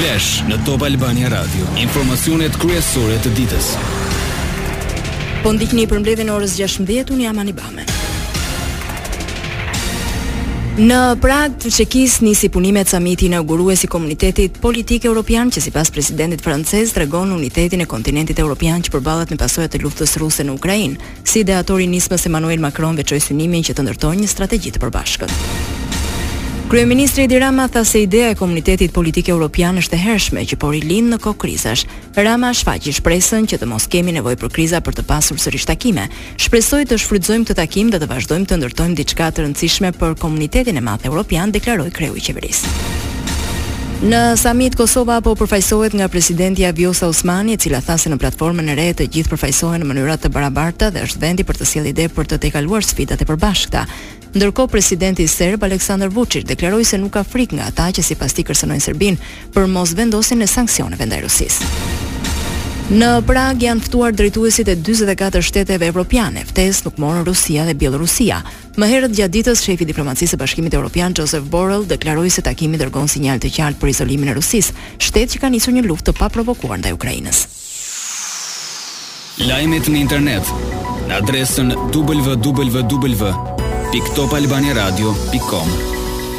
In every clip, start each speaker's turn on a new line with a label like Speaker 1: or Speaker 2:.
Speaker 1: Flash në Top Albania Radio, informacionet kryesore të ditës.
Speaker 2: Po ndiqni përmbledhjen e orës 16:00 unë jam Anibame. Në Pragë të Çekisë nisi punimet samiti inaugurues i Komunitetit Politik Evropian që sipas presidentit francez tregon unitetin e kontinentit evropian që përballet me pasojat e luftës ruse në Ukrainë. Si ideatori i nismës Emmanuel Macron veçoi synimin që të ndërtojnë një strategji të përbashkët. Kryeministri Edi Rama tha se ideja e komunitetit politik evropian është e hershme që po rilind në kohë krizash. Rama shfaqi shpresën që të mos kemi nevojë për kriza për të pasur sërish takime. Shpresoj të shfrytëzojmë këtë takim dhe të vazhdojmë të ndërtojmë diçka të rëndësishme për komunitetin e madh evropian, deklaroi kreu i qeverisë. Në samit Kosova po përfaqësohet nga presidentja Vjosa Osmani, e cila tha se në platformën e re të gjithë përfaqësohen në mënyra të barabarta dhe është vendi për të sjellë ide për të tejkaluar sfidat e përbashkëta. Ndërkohë presidenti serb Aleksandar Vuçiç deklaroi se nuk ka frikë nga ata që sipas tij kërcënojnë Serbinë për mosvendosjen e sanksioneve ndaj Rusisë. Në Pragë janë ftuar drejtuesit e dyzet e katër shteteve evropiane, ftesë nuk morën Rusia dhe Bjellorusia. Më herët gjatë ditës, shefi i diplomacisë së Bashkimit Evropian, Josep Borrell, deklaroi se takimi dërgon sinjal të qartë për izolimin e Rusisë, shtet që ka nisur një luftë të paprovokuar ndaj Ukrainës.
Speaker 1: Lajmet në internet në adresën www.topalbaniaradio.com.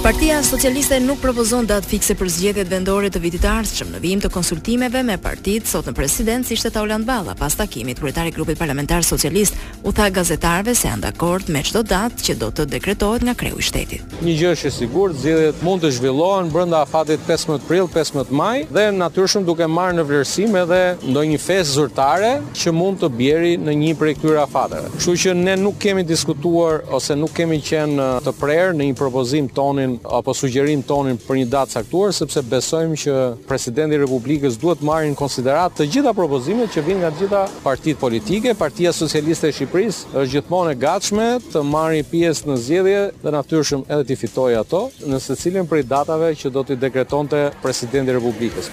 Speaker 2: Partia Socialiste nuk propozon datë fikse për zgjedhjet vendore të vitit të ardhshëm në vijim të konsultimeve me partitë sot në presidencë ishte Taulant Balla pas takimit kryetari i grupit parlamentar socialist u tha gazetarëve se janë dakord me çdo datë që do të dekretohet nga kreu i shtetit.
Speaker 3: Një gjë është e sigurt, zgjedhjet mund të zhvillohen brenda afatit 15 prill, 15 maj dhe natyrshëm duke marrë në vlerësim edhe ndonjë festë zyrtare që mund të bjeri në një prej këtyre afateve. Kështu që ne nuk kemi diskutuar ose nuk kemi qenë të prerë në një propozim tonin apo sugjerim tonin për një datë të caktuar sepse besojmë që presidenti i Republikës duhet të marrë në konsideratë të gjitha propozimet që vijnë nga të gjitha partitë politike, Partia Socialiste e Shqipërisë është gjithmonë e gatshme të marrë pjesë në zgjedhje dhe natyrshëm edhe t'i fitojë ato, në secilën prej datave që do t'i dekretonte Presidenti i Republikës.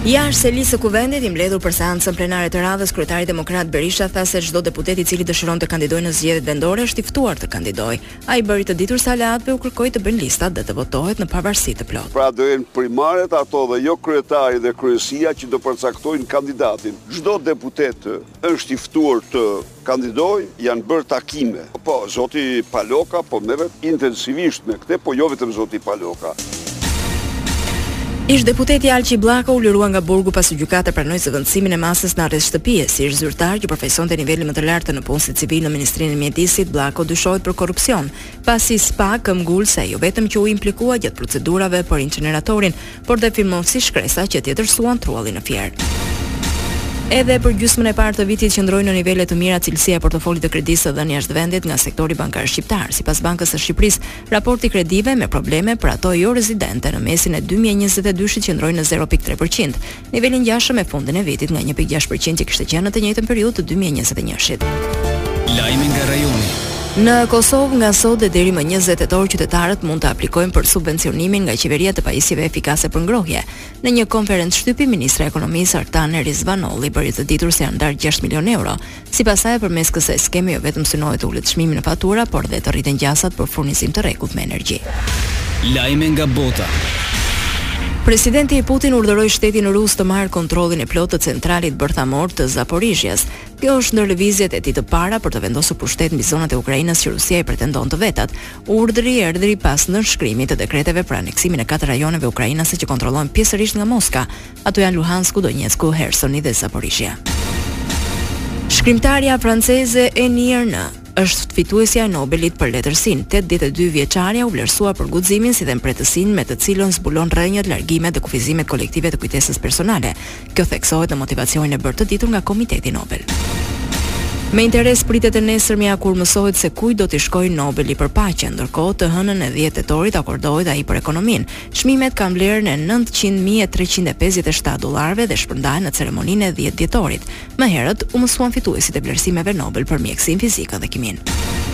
Speaker 2: Jashtë selisë së Kuvendit i mbledhur për seancën plenare të radhës, kryetari demokrat Berisha tha se çdo deputet i cili dëshiron të kandidojë në zgjedhjet vendore është i ftuar të kandidojë. Ai bëri të ditur se aleatëve u kërkoi të bëjnë listat dhe të votohet në pavarësi të plotë.
Speaker 4: Pra do jenë primaret ato dhe jo kryetari dhe kryesia që do përcaktojnë kandidatin. Çdo deputet është i ftuar të kandidojë, janë bërë takime. Po, zoti Paloka po merret intensivisht me këtë, po jo vetëm zoti Paloka.
Speaker 2: Ish-deputeti Alqi Bllako u lirua nga burgu pasi gjykata pranoi zëvendësimin e masës në arrest shtëpie. Si ish-zyrtar që përfaqësonte nivelin më të lartë të nëpunësit civil në Ministrinë e Mjedisit, Bllako dyshohet për korrupsion, pasi SPAK këmbëngul se jo vetëm që u implikua gjatë procedurave për inceneratorin, por dhe firmosi shkresa që tjetërsuan truallin në Fier. Edhe për gjysmën e parë të vitit qëndroi në nivele të mira cilësia e portofolit të kredisë së dhënë jashtë vendit nga sektori bankar shqiptar. Sipas Bankës së Shqipërisë, Raporti i kredive me probleme për ato jo rezidente në mesin e dy mijë e njëzet e dyshit qëndroi në zero pikë tre për qind, nivel i ngjashëm me fundin e vitit nga një pikë gjashtë për qind që kishte qenë në të njëjtën periudhë të dy
Speaker 1: mijë e njëzet e njëshit. Lajme nga rajoni.
Speaker 2: Në Kosovë nga sot dhe deri më 20 tetor qytetarët mund të aplikojnë për subvencionimin nga qeveria të pajisjeve efikase për ngrohje. Në një konferencë shtypi ministrja e ekonomisë Artane Rizvanolli bëri të ditur se janë ndarë 6 milionë euro Sipas saj, përmes kësaj skeme jo vetëm synohet të ulet çmimi në fatura, por dhe të rriten gjasat për furnizim të rregullt me energji.
Speaker 1: Lajme nga bota.
Speaker 2: Presidenti Putin urdhëroi shtetin rus të marrë kontrollin e plotë të centralit bërthamor të Zaporizhjes. Kjo është ndër lëvizjet e tij të para për të vendosur pushtet mbi zonat e Ukrainës që Rusia i pretendon të vetat. Urdhri erdhi pas nënshkrimit të dekreteve për aneksimin e katër rajoneve ukrainase që kontrollohen pjesërisht nga Moska, Ato janë Luhansku, Donjecku, Hersoni dhe Zaporizhia. Shkrimtarja franceze Annie Ernaux është fituesja e Nobelit për letërsinë. 82 vjeçarja u vlerësua për guximin si dhe mprehtësinë me të cilën zbulon rrënjët, largimet dhe kufizimet kolektive të kujtesës personale. Kjo theksohet në motivacionin e bërë të ditur nga Komiteti Nobel. Me interes pritet e nesërmja kur mësohet se kujt do t'i shkojë Nobeli për paqe, ndërkohë të hënën e 10 tetorit akordohet ai për ekonominë. Çmimet kanë vlerën e nëntëqind mijë e treqind e pesëdhjetë e shtatë dollarëve dhe shpërndahen në ceremoninë e dhjetë dhjetorit. Më herët, u mësuan fituesit e vlerësimeve Nobel për mjekësinë, fizikën dhe kiminë.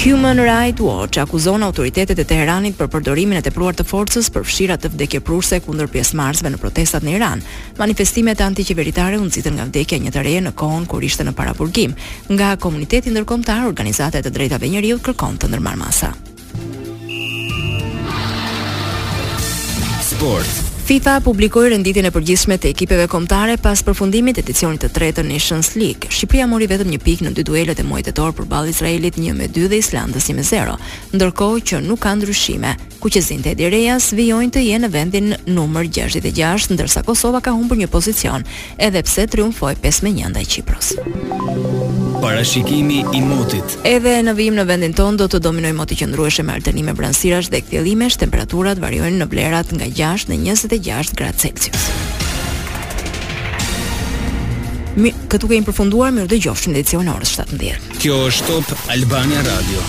Speaker 2: Human Rights Watch akuzon autoritetet e Teheranit për përdorimin e tepruar të forcës, përfshirë atë vdekjeprurëse kundër pjesëmarrësve në protestat në Iran. Manifestimet antiqeveritare u nxitën nga vdekja e një të reje në kohën kur ishte në paraburgim. Nga komuniteti ndërkombëtar, organizata e të drejtave të njeriut kërkon të ndërmarrë masa.
Speaker 1: Sport.
Speaker 2: FIFA publikoi renditjen e përgjithshme të ekipeve kombëtare pas përfundimit të edicionit të tretë të Nations League. Shqipëria mori vetëm një pikë në dy duelet e muajit tetor përballë Izraelit 1-2 dhe Islandës 1-0, ndërkohë që nuk ka ndryshime. Kuqezinjtë e Edi Rejas vijojnë të jenë në vendin numër 66, ndërsa Kosova ka humbur një pozicion. edhe pse triumfoi pesë me një ndaj Qipros.
Speaker 1: Parashikimi i motit.
Speaker 2: Edhe në vijim në vendin tonë do të dominojë moti i qëndrueshëm me alternime vranësirash dhe kthjellimesh, temperaturat variojnë në vlerat nga 6 në 26 gradë Celsius. Këtu kemi përfunduar, mirudëgjofshim në edicionin e orës 17.
Speaker 1: Kjo është Top Albania Radio.